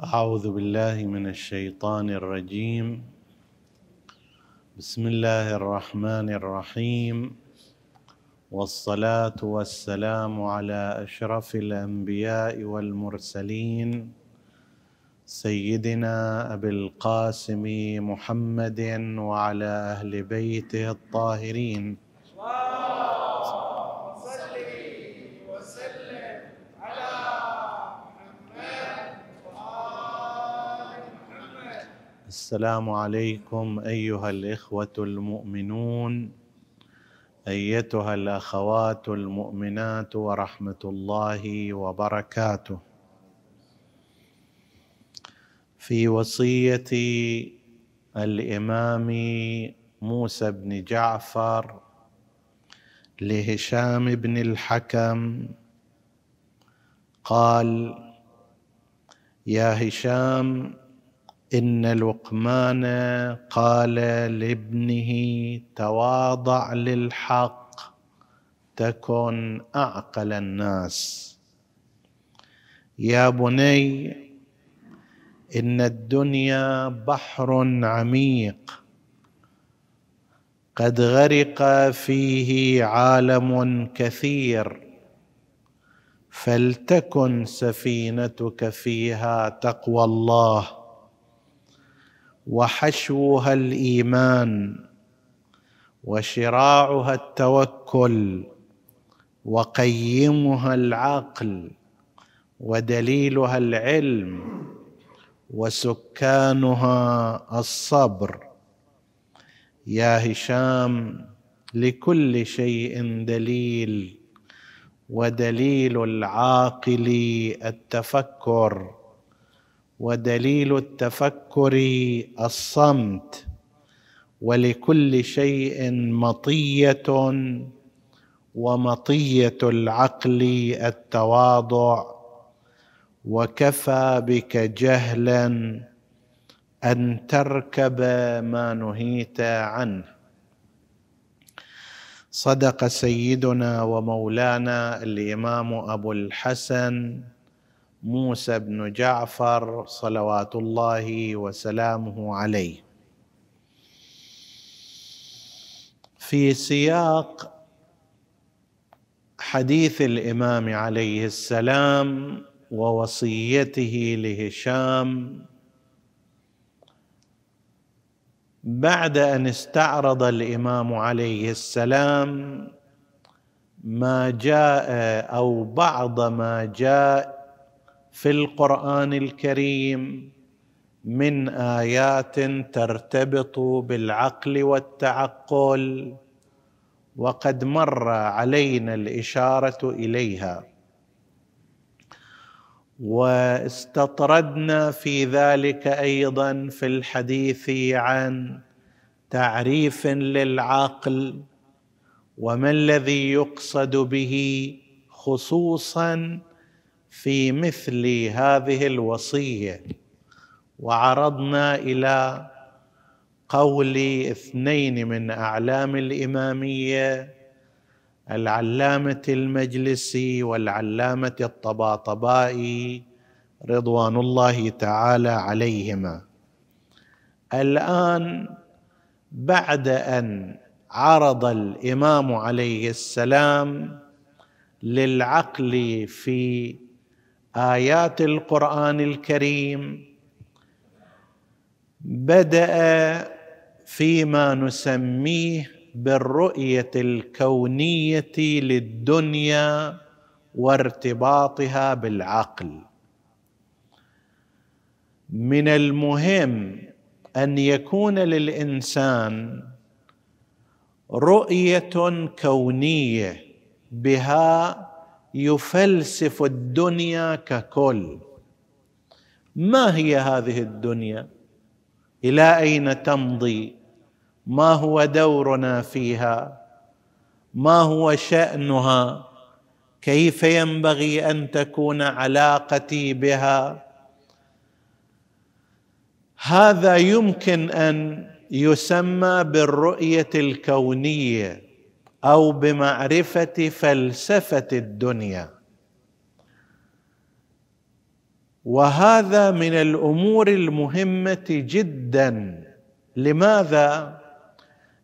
أعوذ بالله من الشيطان الرجيم. بسم الله الرحمن الرحيم. والصلاة والسلام على أشرف الأنبياء والمرسلين. سيدنا أبي القاسم محمد وعلى أهل بيته الطاهرين. السلام عليكم أيها الإخوة المؤمنون أيتها الأخوات المؤمنات ورحمة الله وبركاته. في وصية الإمام موسى بن جعفر لهشام بن الحكم قال يا هشام إن لقمان قال لابنه تواضع للحق تكن أعقل الناس. يا بني إن الدنيا بحر عميق قد غرق فيه عالم كثير فلتكن سفينتك فيها تقوى الله. وحشوها الإيمان وشراعها التوكل وقيمها العقل ودليلها العلم وسكانها الصبر. يا هشام لكل شيء دليل ودليل العاقل التفكر. ودليل التفكر الصمت ولكل شيء مطية ومطية العقل التواضع وكفى بك جهلا أن تركب ما نهيت عنه. صدق سيدنا ومولانا الإمام أبو الحسن موسى بن جعفر صلوات الله وسلامه عليه. في سياق حديث الإمام عليه السلام ووصيته لهشام بعد أن استعرض الإمام عليه السلام ما جاء أو بعض ما جاء في القرآن الكريم من آيات ترتبط بالعقل والتعقل وقد مر علينا الإشارة إليها. واستطردنا في ذلك أيضا في الحديث عن تعريف للعقل وما الذي يقصد به خصوصا في مثل هذه الوصية. وعرضنا إلى قول اثنين من أعلام الإمامية العلامة المجلسي والعلامة الطباطبائي رضوان الله تعالى عليهما. الآن بعد أن عرض الإمام عليه السلام للعقل في آيات القرآن الكريم بدأ فيما نسميه بالرؤية الكونية للدنيا وارتباطها بالعقل. من المهم أن يكون للإنسان رؤية كونية بها يفلسف الدنيا ككل. ما هي هذه الدنيا؟ إلى أين تمضي؟ ما هو دورنا فيها؟ ما هو شأنها؟ كيف ينبغي أن تكون علاقتي بها؟ هذا يمكن أن يسمى بالرؤية الكونية. أو بمعرفة فلسفة الدنيا. وهذا من الأمور المهمة جدا. لماذا؟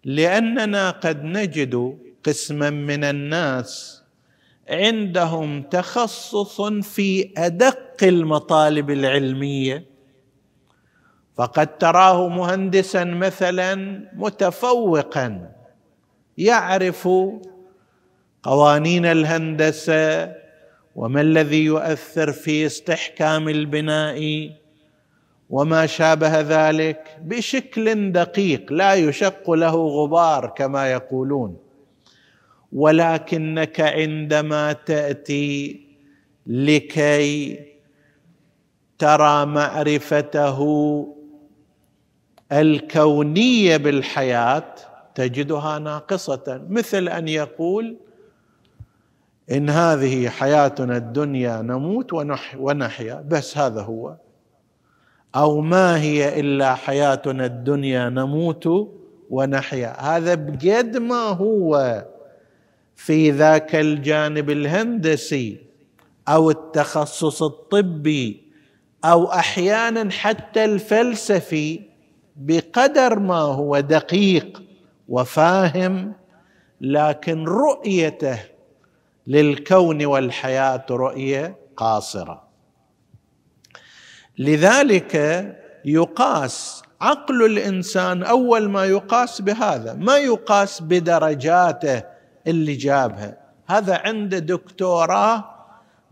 لأننا قد نجد قسما من الناس عندهم تخصص في أدق المطالب العلمية. فقد تراه مهندسا مثلا متفوقا. يعرف قوانين الهندسة وما الذي يؤثر في استحكام البناء وما شابه ذلك بشكل دقيق لا يشق له غبار كما يقولون. ولكنك عندما تأتي لكي ترى معرفته الكونية بالحياة تجدها ناقصة مثل أن يقول إن هذه حياتنا الدنيا نموت ونحيا. بس هذا هو. أو ما هي إلا حياتنا الدنيا نموت ونحيا. هذا بقد ما هو في ذاك الجانب الهندسي أو التخصص الطبي أو أحيانا حتى الفلسفي بقدر ما هو دقيق. وفاهم لكن رؤيته للكون والحياة رؤية قاصرة. لذلك يقاس عقل الإنسان أول ما يقاس بهذا ما يقاس بدرجاته اللي جابها. هذا عنده دكتوراه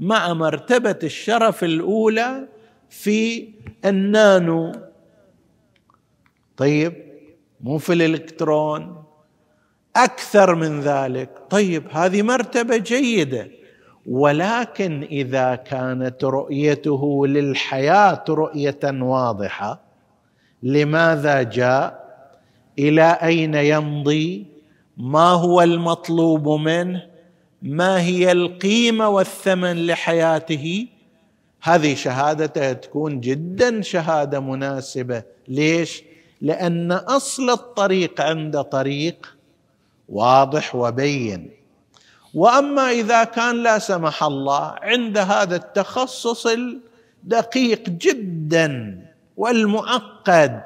مع مرتبة الشرف الأولى في النانو. طيب مو في الإلكترون. أكثر من ذلك. طيب هذه مرتبة جيدة. ولكن إذا كانت رؤيته للحياة رؤية واضحة لماذا جاء؟ إلى أين يمضي؟ ما هو المطلوب منه؟ ما هي القيمة والثمن لحياته؟ هذه شهادته تكون جدا شهادة مناسبة. ليش؟ لأن أصل الطريق عند طريق واضح وبين. وأما إذا كان لا سمح الله عند هذا التخصص الدقيق جدا والمعقد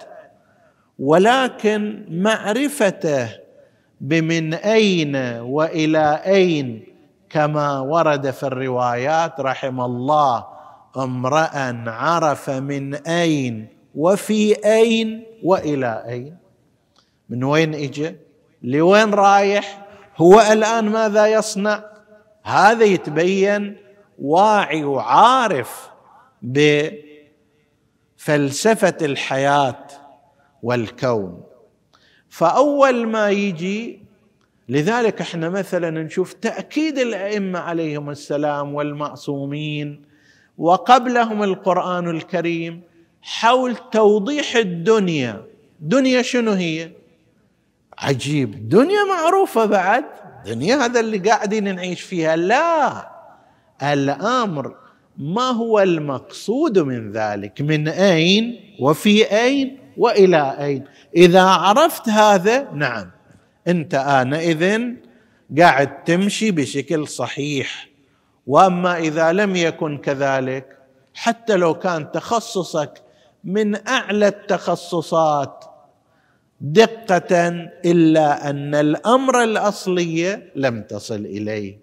ولكن معرفته بمن أين وإلى أين كما ورد في الروايات رحم الله امرا عرف من أين وفي أين وإلى أين؟ من وين اجى لوين رايح؟ هو الآن ماذا يصنع؟ هذا يتبين واعي وعارف بفلسفة الحياة والكون. فأول ما يجي لذلك إحنا مثلا نشوف تأكيد الأئمة عليهم السلام والمعصومين وقبلهم القرآن الكريم حول توضيح الدنيا. دنيا شنو هي؟ عجيب. دنيا معروفة بعد. دنيا هذا اللي قاعدين نعيش فيها. لا. الأمر ما هو المقصود من ذلك؟ من أين؟ وفي أين؟ وإلى أين؟ إذا عرفت هذا نعم. أنت آنئذ قاعد تمشي بشكل صحيح. وأما إذا لم يكن كذلك حتى لو كان تخصصك من أعلى التخصصات دقة إلا أن الأمر الأصلي لم تصل إليه.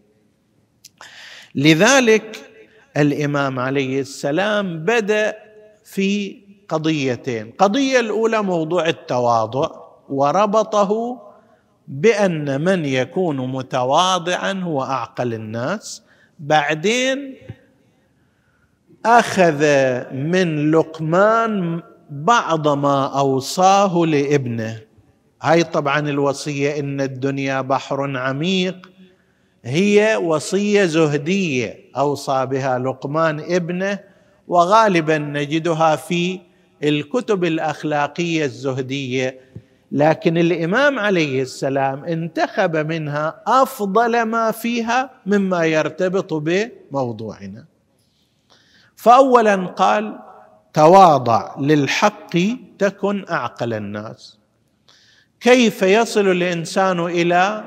لذلك الإمام عليه السلام بدأ في قضيتين. القضية الأولى موضوع التواضع وربطه بأن من يكون متواضعا هو أعقل الناس. بعدين أخذ من لقمان بعض ما أوصاه لابنه. هاي طبعا الوصية إن الدنيا بحر عميق. هي وصية زهدية أوصى بها لقمان ابنه وغالبا نجدها في الكتب الأخلاقية الزهدية. لكن الإمام عليه السلام انتخب منها أفضل ما فيها مما يرتبط بموضوعنا. فاولا قال تواضع للحق تكن أعقل الناس. كيف يصل الإنسان إلى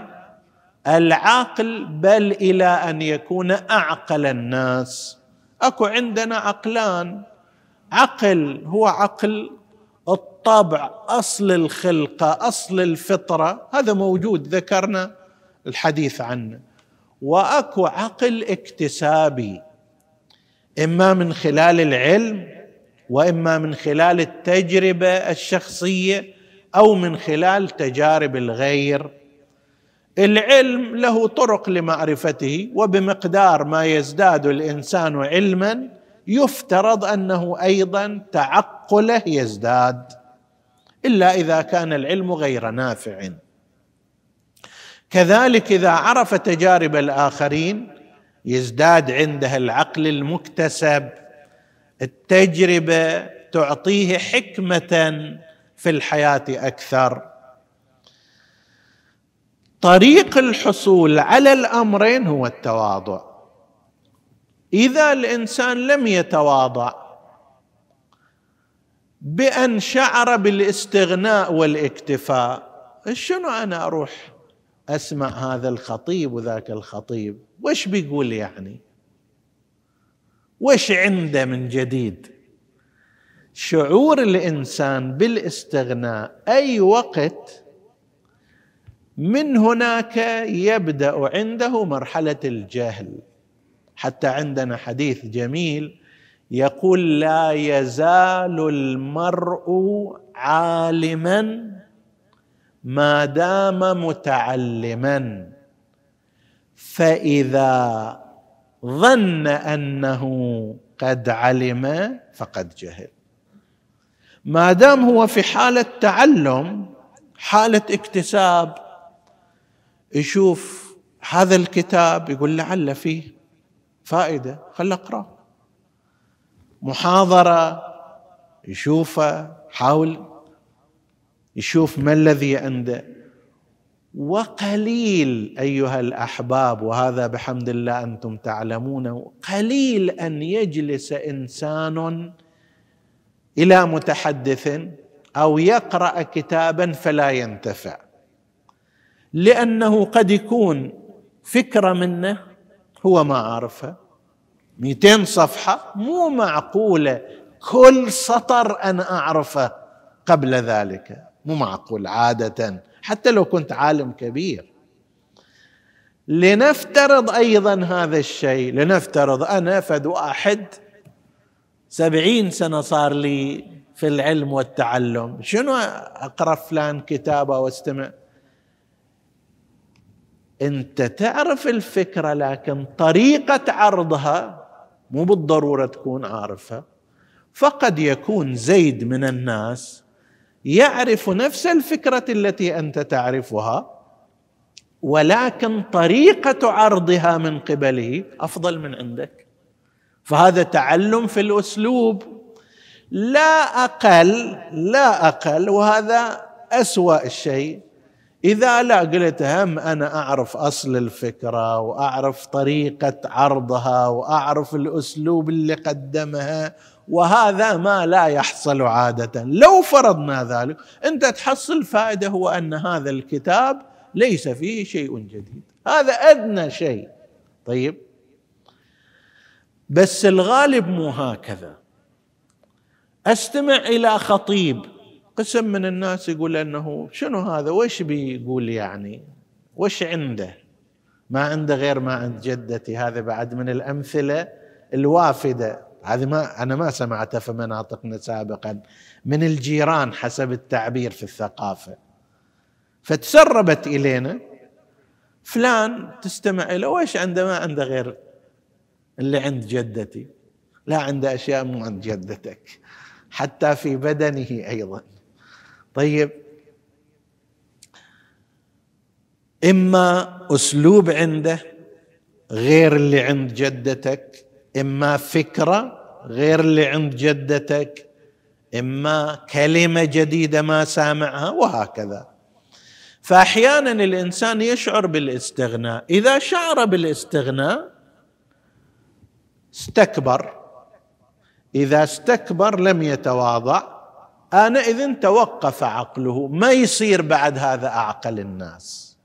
العقل بل إلى أن يكون أعقل الناس؟ أكو عندنا عقلان. عقل هو عقل الطبع أصل الخلقة أصل الفطرة. هذا موجود ذكرنا الحديث عنه. وأكو عقل اكتسابي. إما من خلال العلم وإما من خلال التجربة الشخصية أو من خلال تجارب الغير. العلم له طرق لمعرفته وبمقدار ما يزداد الإنسان علما يفترض أنه أيضا تعقله يزداد إلا إذا كان العلم غير نافع. كذلك إذا عرف تجارب الآخرين يزداد عنده العقل المكتسب التجربة تعطيه حكمة في الحياة أكثر. طريق الحصول على الأمرين هو التواضع. إذا الإنسان لم يتواضع بأن شعر بالاستغناء والاكتفاء شنو أنا أروح أسمع هذا الخطيب وذاك الخطيب؟ وش بيقول يعني؟ وش عنده من جديد؟ شعور الإنسان بالاستغناء أي وقت من هناك يبدأ عنده مرحلة الجهل. حتى عندنا حديث جميل يقول لا يزال المرء عالما ما دام متعلما. فإذا ظن أنه قد علم فقد جهل. ما دام هو في حالة تعلم حالة اكتساب يشوف هذا الكتاب يقول لعل فيه فائدة خل اقرا محاضرة يشوفه حاول يشوف ما الذي عنده. وقليل أيها الأحباب وهذا بحمد الله أنتم تعلمونه قليل أن يجلس إنسان إلى متحدث أو يقرأ كتابا فلا ينتفع. لأنه قد يكون فكرة منه هو ما عارفها 200 صفحة مو معقولة. كل سطر أنا أعرفه قبل ذلك. مو معقول عادة. حتى لو كنت عالم كبير. لنفترض أيضا هذا الشيء لنفترض أنا فد واحد. سبعين سنة صار لي في العلم والتعلم. شنو أقرأ فلان كتابه واستمع؟ أنت تعرف الفكرة لكن طريقة عرضها مو بالضرورة تكون عارفها. فقد يكون زيد من الناس يعرف نفس الفكرة التي أنت تعرفها ولكن طريقة عرضها من قبله أفضل من عندك. فهذا تعلم في الأسلوب. لا أقل لا أقل وهذا أسوأ الشيء. إذا لا قلت هم أنا أعرف أصل الفكرة وأعرف طريقة عرضها وأعرف الأسلوب اللي قدمها وهذا ما لا يحصل عادة. لو فرضنا ذلك أنت تحصل فائدة هو أن هذا الكتاب ليس فيه شيء جديد. هذا أدنى شيء. طيب. بس الغالب مو هكذا. أستمع إلى خطيب قسم من الناس يقول أنه شنو هذا؟ وش بيقول يعني؟ وش عنده؟ ما عنده غير ما عند جدتي. هذا بعد من الأمثلة الوافدة. هذه ما أنا ما سمعتها في مناطقنا سابقا. من الجيران حسب التعبير في الثقافة. فتسربت إلينا. فلان تستمع إلى ويش عنده؟ ما عنده غير اللي عند جدتي. لا عنده أشياء مو عند جدتك. حتى في بدنه أيضا. طيب. إما أسلوب عنده غير اللي عند جدتك إما فكرة غير اللي عند جدتك إما كلمة جديدة ما سامعها وهكذا. فاحيانا الإنسان يشعر بالاستغناء. إذا شعر بالاستغناء استكبر. إذا استكبر لم يتواضع آنئذ توقف عقله ما يصير بعد هذا أعقل الناس.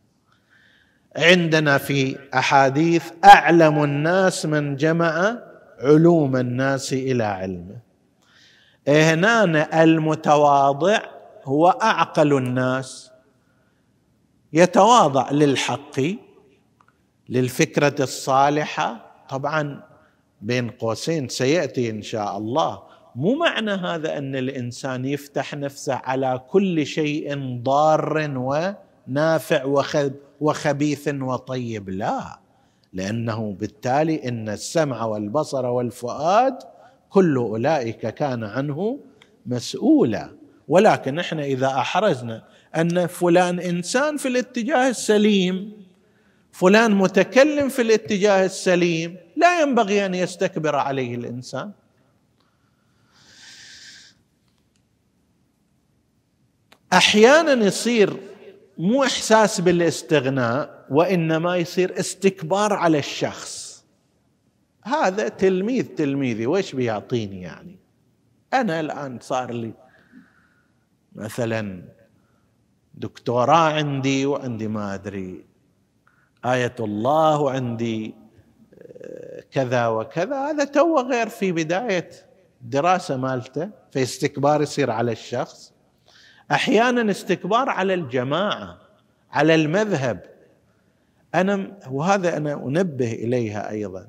عندنا في أحاديث أعلم الناس من جمع علوم الناس إلى علمه هنا المتواضع هو أعقل الناس. يتواضع للحق للفكرة الصالحة. طبعا بين قوسين سيأتي إن شاء الله. مو معنى هذا أن الإنسان يفتح نفسه على كل شيء ضار ونافع وخبيث وطيب؟ لا. لأنه بالتالي إن السمع والبصر والفؤاد كل أولئك كان عنه مسؤولا. ولكن إحنا إذا احرزنا أن فلان إنسان في الاتجاه السليم فلان متكلم في الاتجاه السليم لا ينبغي أن يستكبر عليه الإنسان. أحيانا يصير مو إحساس بالاستغناء وإنما يصير استكبار على الشخص. هذا تلميذ تلميذي وش بيعطيني يعني؟ أنا الآن صار لي مثلا دكتوراه عندي وعندي ما أدري آية الله وعندي آه، كذا وكذا. هذا تو غير في بداية الدراسة مالته في استكبار يصير على الشخص. أحيانا استكبار على الجماعة على المذهب. أنا وهذا أنا أنبه إليها أيضا.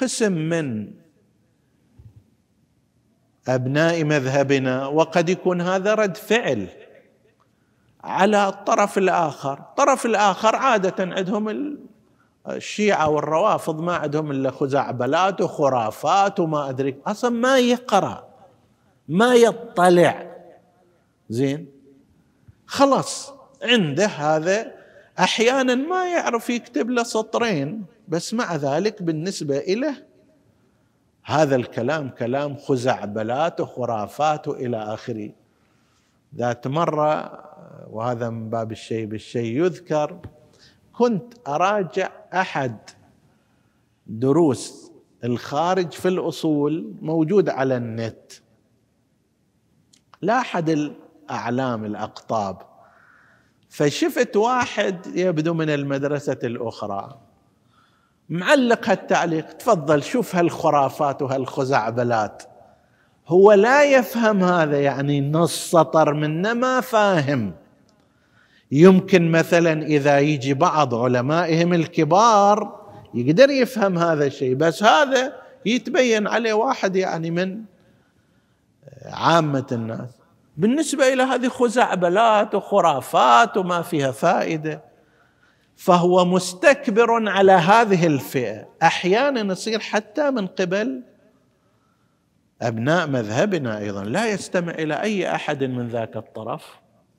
قسم من أبناء مذهبنا وقد يكون هذا رد فعل على الطرف الآخر، الطرف الآخر عادة عندهم الشيعة والروافض ما عندهم إلا خزعبلات وخرافات وما أدري أصلا ما يقرأ ما يطلع. زين؟ خلاص عنده هذا أحيانا ما يعرف يكتب له سطرين بس مع ذلك بالنسبة له هذا الكلام كلام خزعبلات وخرافات وإلى آخره. ذات مرة وهذا من باب الشيء بالشيء يذكر كنت أراجع أحد دروس الخارج في الأصول موجود على النت. لا أحد الاعلام الأقطاب. فشفت واحد يبدو من المدرسة الأخرى. معلق هالتعليق تفضل شوف هالخرافات وهالخزعبلات. هو لا يفهم هذا يعني نص سطر منه ما فاهم. يمكن مثلا إذا يجي بعض علمائهم الكبار يقدر يفهم هذا الشيء بس هذا يتبين عليه واحد يعني من عامة الناس. بالنسبة إلى هذه خزعبلات وخرافات وما فيها فائدة فهو مستكبر على هذه الفئة. أحيانا يصير حتى من قبل أبناء مذهبنا أيضا. لا يستمع إلى أي أحد من ذاك الطرف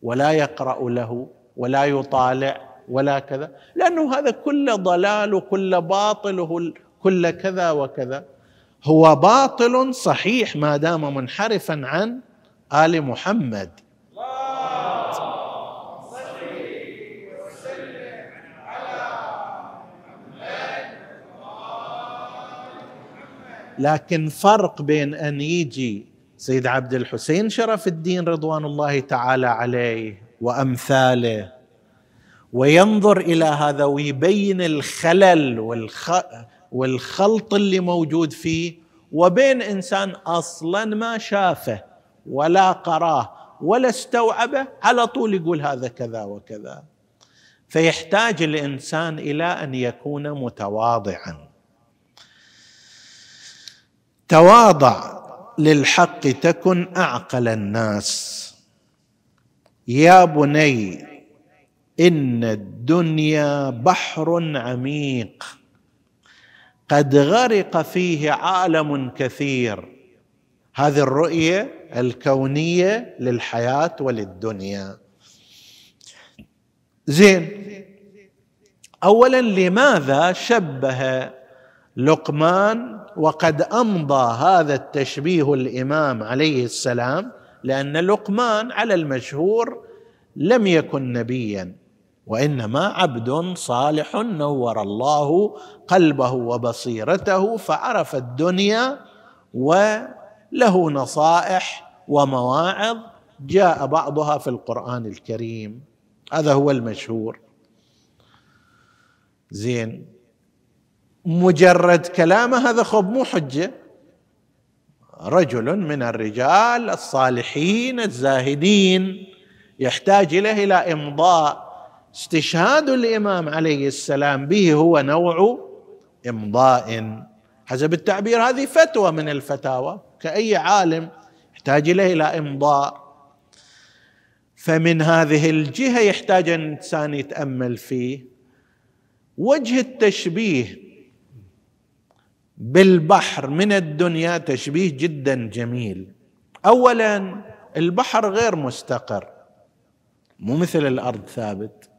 ولا يقرأ له ولا يطالع ولا كذا. لأنه هذا كله ضلال وكل باطل وكل كذا وكذا. هو باطل صحيح ما دام منحرفا عن آل محمد. لكن فرق بين أن يجي سيد عبد الحسين شرف الدين رضوان الله تعالى عليه وأمثاله وينظر إلى هذا ويبين الخلل والخ... والخلط اللي موجود فيه وبين إنسان أصلا ما شافه. ولا قراه ولا استوعبه على طول يقول هذا كذا وكذا. فيحتاج الإنسان إلى أن يكون متواضعا. تواضع للحق تكن أعقل الناس. يا بني إن الدنيا بحر عميق. قد غرق فيه عالم كثير. هذه الرؤية الكونية للحياة وللدنيا. زين. اولا لماذا شبه لقمان وقد أمضى هذا التشبيه الإمام عليه السلام؟ لأن لقمان على المشهور لم يكن نبيا وإنما عبد صالح نور الله قلبه وبصيرته فعرف الدنيا وله نصائح ومواعظ جاء بعضها في القرآن الكريم. هذا هو المشهور. زين. مجرد كلامه هذا خب مو حجة. رجل من الرجال الصالحين الزاهدين يحتاج إليه إلى إمضاء. استشهاد الإمام عليه السلام به هو نوع إمضاء. حسب التعبير هذه فتوى من الفتاوى. كأي عالم يحتاج إليه إلى إمضاء. فمن هذه الجهة يحتاج ان الانسان يتأمل فيه. وجه التشبيه بالبحر من الدنيا تشبيه جدا جميل. اولا البحر غير مستقر. مو مثل الأرض ثابت.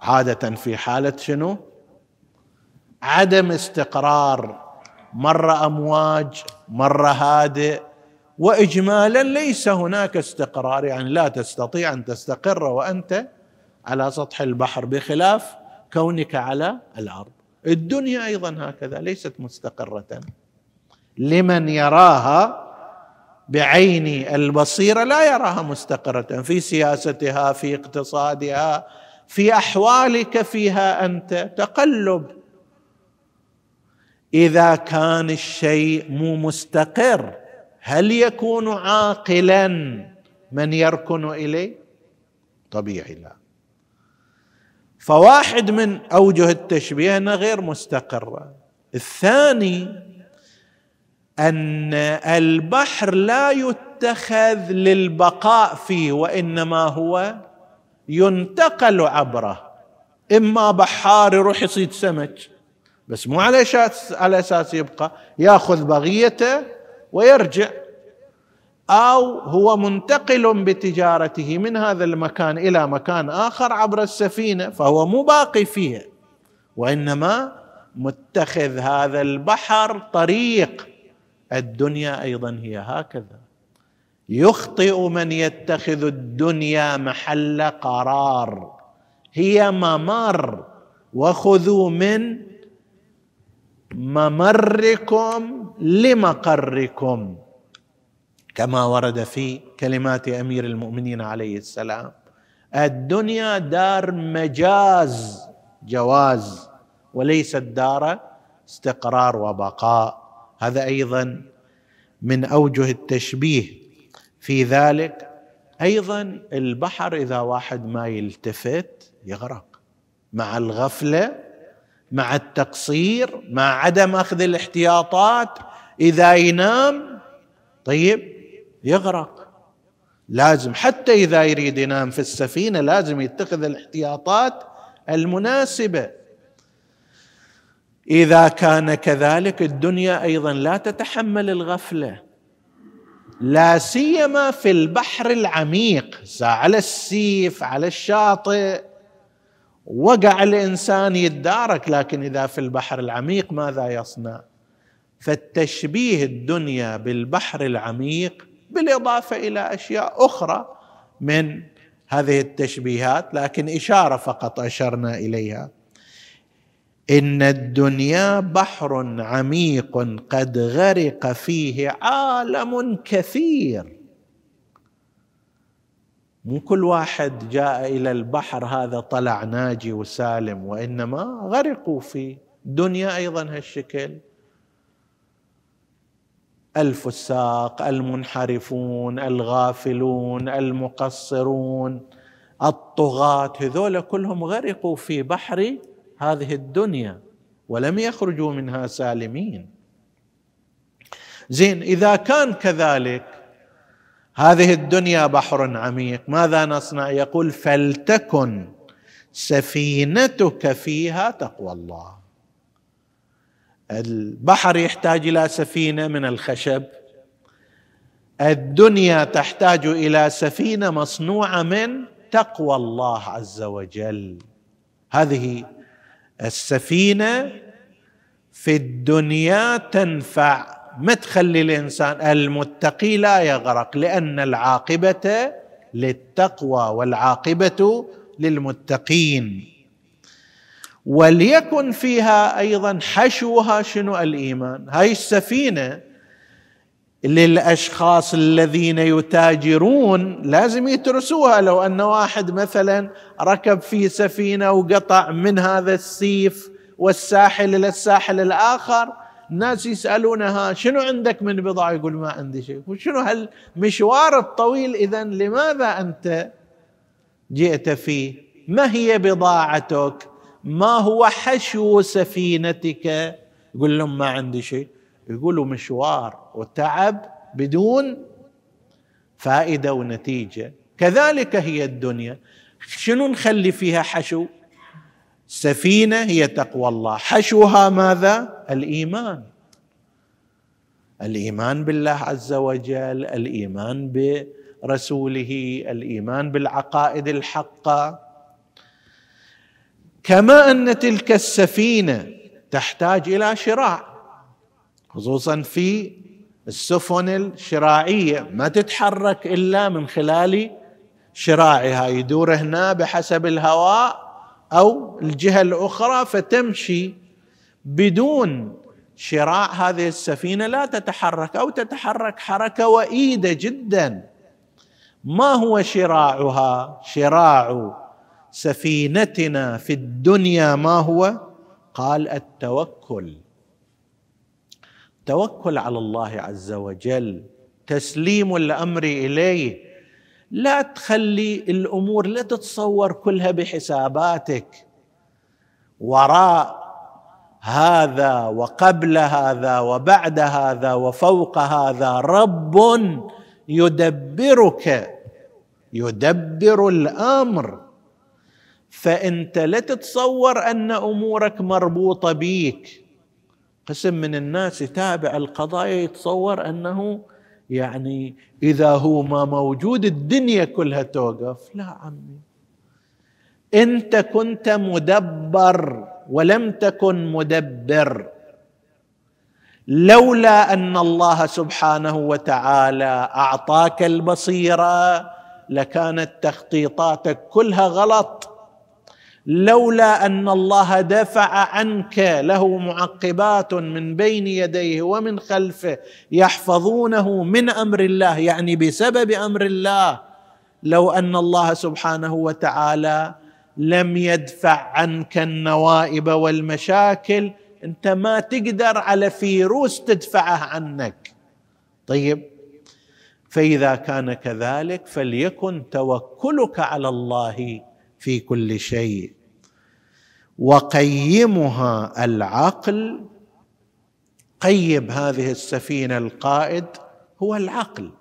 عادة في حالة شنو؟ عدم استقرار مره أمواج مره هادئ واجمالا ليس هناك استقرار. يعني لا تستطيع أن تستقر وأنت على سطح البحر بخلاف كونك على الأرض. الدنيا أيضا هكذا ليست مستقرة. لمن يراها بعين البصيرة لا يراها مستقرة في سياستها في اقتصادها في أحوالك فيها أنت تقلب إذا كان الشيء مو مستقر هل يكون عاقلا؟ من يركن إليه؟ طبيعي لا. فواحد من أوجه التشبيه انها غير مستقره الثاني أن البحر لا يتخذ للبقاء فيه وإنما هو ينتقل عبره. إما بحار يروح يصيد سمك بس مو على أساس على أساس يبقى يأخذ بغيته ويرجع. أو هو منتقل بتجارته من هذا المكان إلى مكان آخر عبر السفينة فهو مو باقي فيها وإنما متخذ هذا البحر طريق. الدنيا أيضا هي هكذا. يخطئ من يتخذ الدنيا محل قرار. هي ممر وخذوا من ممركم لمقركم. كما ورد في كلمات أمير المؤمنين عليه السلام الدنيا دار مجاز جواز وليست دار استقرار وبقاء. هذا أيضا من أوجه التشبيه في ذلك. أيضا البحر إذا واحد ما يلتفت يغرق مع الغفلة مع التقصير مع عدم أخذ الاحتياطات إذا ينام طيب يغرق. لازم حتى إذا يريد ينام في السفينة لازم يتخذ الاحتياطات المناسبة. إذا كان كذلك الدنيا أيضا لا تتحمل الغفلة. لا سيما في البحر العميق على السيف على الشاطئ. وقع الإنسان يدارك لكن إذا في البحر العميق ماذا يصنع؟ فالتشبيه الدنيا بالبحر العميق بالإضافة إلى أشياء أخرى من هذه التشبيهات لكن إشارة فقط أشرنا إليها. إن الدنيا بحر عميق قد غرق فيه عالم كثير. مو كل واحد جاء إلى البحر هذا طلع ناجي وسالم وإنما غرقوا فيه دنيا أيضا هالشكل. الفساق المنحرفون الغافلون المقصرون الطغاة هذول كلهم غرقوا في بحر هذه الدنيا ولم يخرجوا منها سالمين. زين إذا كان كذلك هذه الدنيا بحر عميق. ماذا نصنع؟ يقول فلتكن سفينتك فيها تقوى الله. البحر يحتاج إلى سفينة من الخشب. الدنيا تحتاج إلى سفينة مصنوعة من تقوى الله عز وجل. هذه السفينة في الدنيا تنفع. ما تخلي الإنسان المتقي لا يغرق لأن العاقبة للتقوى والعاقبة للمتقين. وليكن فيها أيضا حشوها شنو الإيمان؟ هاي السفينة للأشخاص الذين يتاجرون لازم يترسوها. لو أن واحد مثلا ركب في سفينة وقطع من هذا السيف والساحل إلى الساحل الآخر الناس يسألونها شنو عندك من بضاعة؟ يقول ما عندي شيء. وشنو هالمشوار الطويل اذا لماذا أنت جئت فيه؟ ما هي بضاعتك؟ ما هو حشو سفينتك؟ يقول لهم ما عندي شيء. يقولوا مشوار وتعب بدون فائدة ونتيجة. كذلك هي الدنيا. شنو نخلي فيها حشو؟ سفينة هي تقوى الله. حشوها ماذا؟ الإيمان. الإيمان بالله عز وجل الإيمان برسوله الإيمان بالعقائد الحقة. كما أن تلك السفينة تحتاج إلى شراع خصوصا في السفن الشراعيه ما تتحرك إلا من خلال شراعها يدور هنا بحسب الهواء أو الجهة الأخرى فتمشي بدون شراع هذه السفينة لا تتحرك أو تتحرك حركة وئيده جدا. ما هو شراعها؟ شراع سفينتنا في الدنيا ما هو؟ قال التوكل. توكل على الله عز وجل تسليم الأمر إليه لا تخلي الأمور لا تتصور كلها بحساباتك. وراء هذا وقبل هذا وبعد هذا وفوق هذا رب يدبرك يدبر الأمر. فأنت لا تتصور أن أمورك مربوطة بيك. قسم من الناس يتابع القضايا يتصور أنه يعني إذا هو ما موجود الدنيا كلها توقف. لا عمي. انت كنت مدبر ولم تكن مدبر. لولا أن الله سبحانه وتعالى أعطاك البصيرة لكانت تخطيطاتك كلها غلط. لولا أن الله دفع عنك له معقبات من بين يديه ومن خلفه يحفظونه من أمر الله يعني بسبب أمر الله. لو أن الله سبحانه وتعالى لم يدفع عنك النوائب والمشاكل أنت ما تقدر على فيروس تدفعه عنك. طيب فإذا كان كذلك فليكن توكلك على الله. في كل شيء. وقيمها العقل. قيم هذه السفينة القائد هو العقل.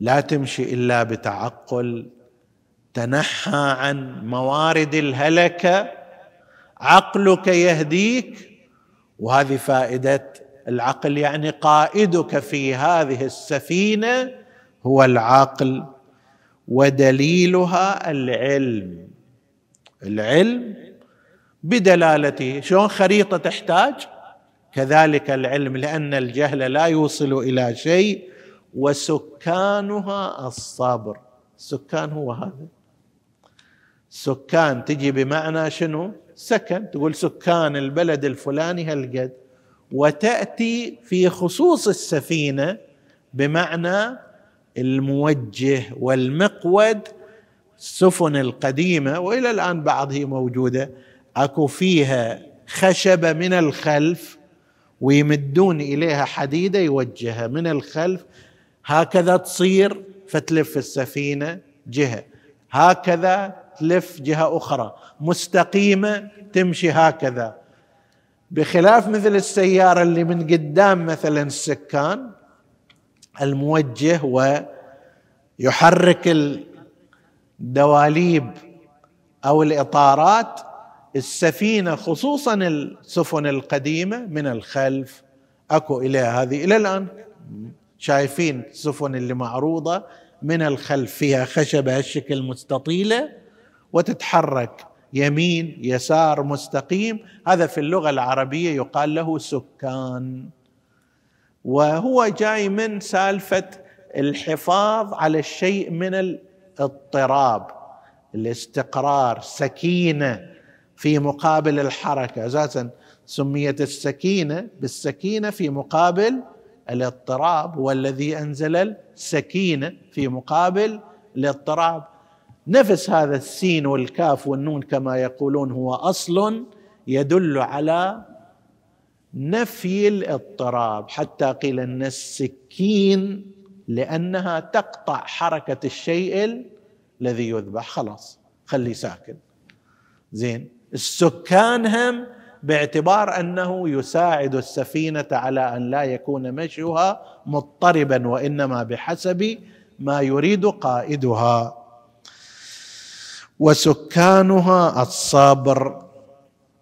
لا تمشي إلا بتعقل. تنحى عن موارد الهلكه عقلك يهديك. وهذه فائدة العقل يعني قائدك في هذه السفينة هو العقل. ودليلها العلم. العلم بدلالته شلون خريطة تحتاج؟ كذلك العلم لأن الجهل لا يوصل إلى شيء وسكانها الصبر. السكان هو هذا. سكان تجي بمعنى شنو؟ سكن. تقول سكان البلد الفلاني هالقد. وتأتي في خصوص السفينة بمعنى الموجه والمقود السفن القديمة وإلى الآن بعض هي موجودة. أكو فيها خشبه من الخلف ويمدون إليها حديدة يوجهها من الخلف. هكذا تصير فتلف السفينة جهة هكذا تلف جهة أخرى. مستقيمة تمشي هكذا. بخلاف مثل السيارة اللي من قدام مثلا السكان الموجه ويحرك الدواليب أو الإطارات السفينة خصوصا السفن القديمة من الخلف. أكو اليها هذه. إلى الآن شايفين السفن اللي معروضة من الخلف فيها خشبة هالشكل مستطيلة وتتحرك يمين يسار مستقيم. هذا في اللغة العربية يقال له سكان. وهو جاي من سالفة الحفاظ على الشيء من الاضطراب الاستقرار سكينة في مقابل الحركة. أساسا سميت السكينة بالسكينة في مقابل الاضطراب والذي أنزل السكينة في مقابل الاضطراب. نفس هذا السين والكاف والنون كما يقولون هو أصل يدل على نفي الاضطراب حتى قيل أن السكين لأنها تقطع حركة الشيء الذي يذبح. خلاص خلي ساكن. زين السكان هم باعتبار أنه يساعد السفينة على أن لا يكون مشيها مضطربا وإنما بحسب ما يريد قائدها. وسكانها الصبر.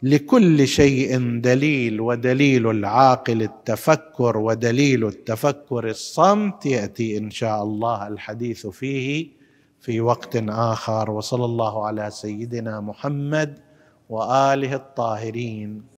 لكل شيء دليل ودليل العاقل التفكر ودليل التفكر الصمت يأتي إن شاء الله الحديث فيه في وقت آخر. وصلى الله على سيدنا محمد وآله الطاهرين.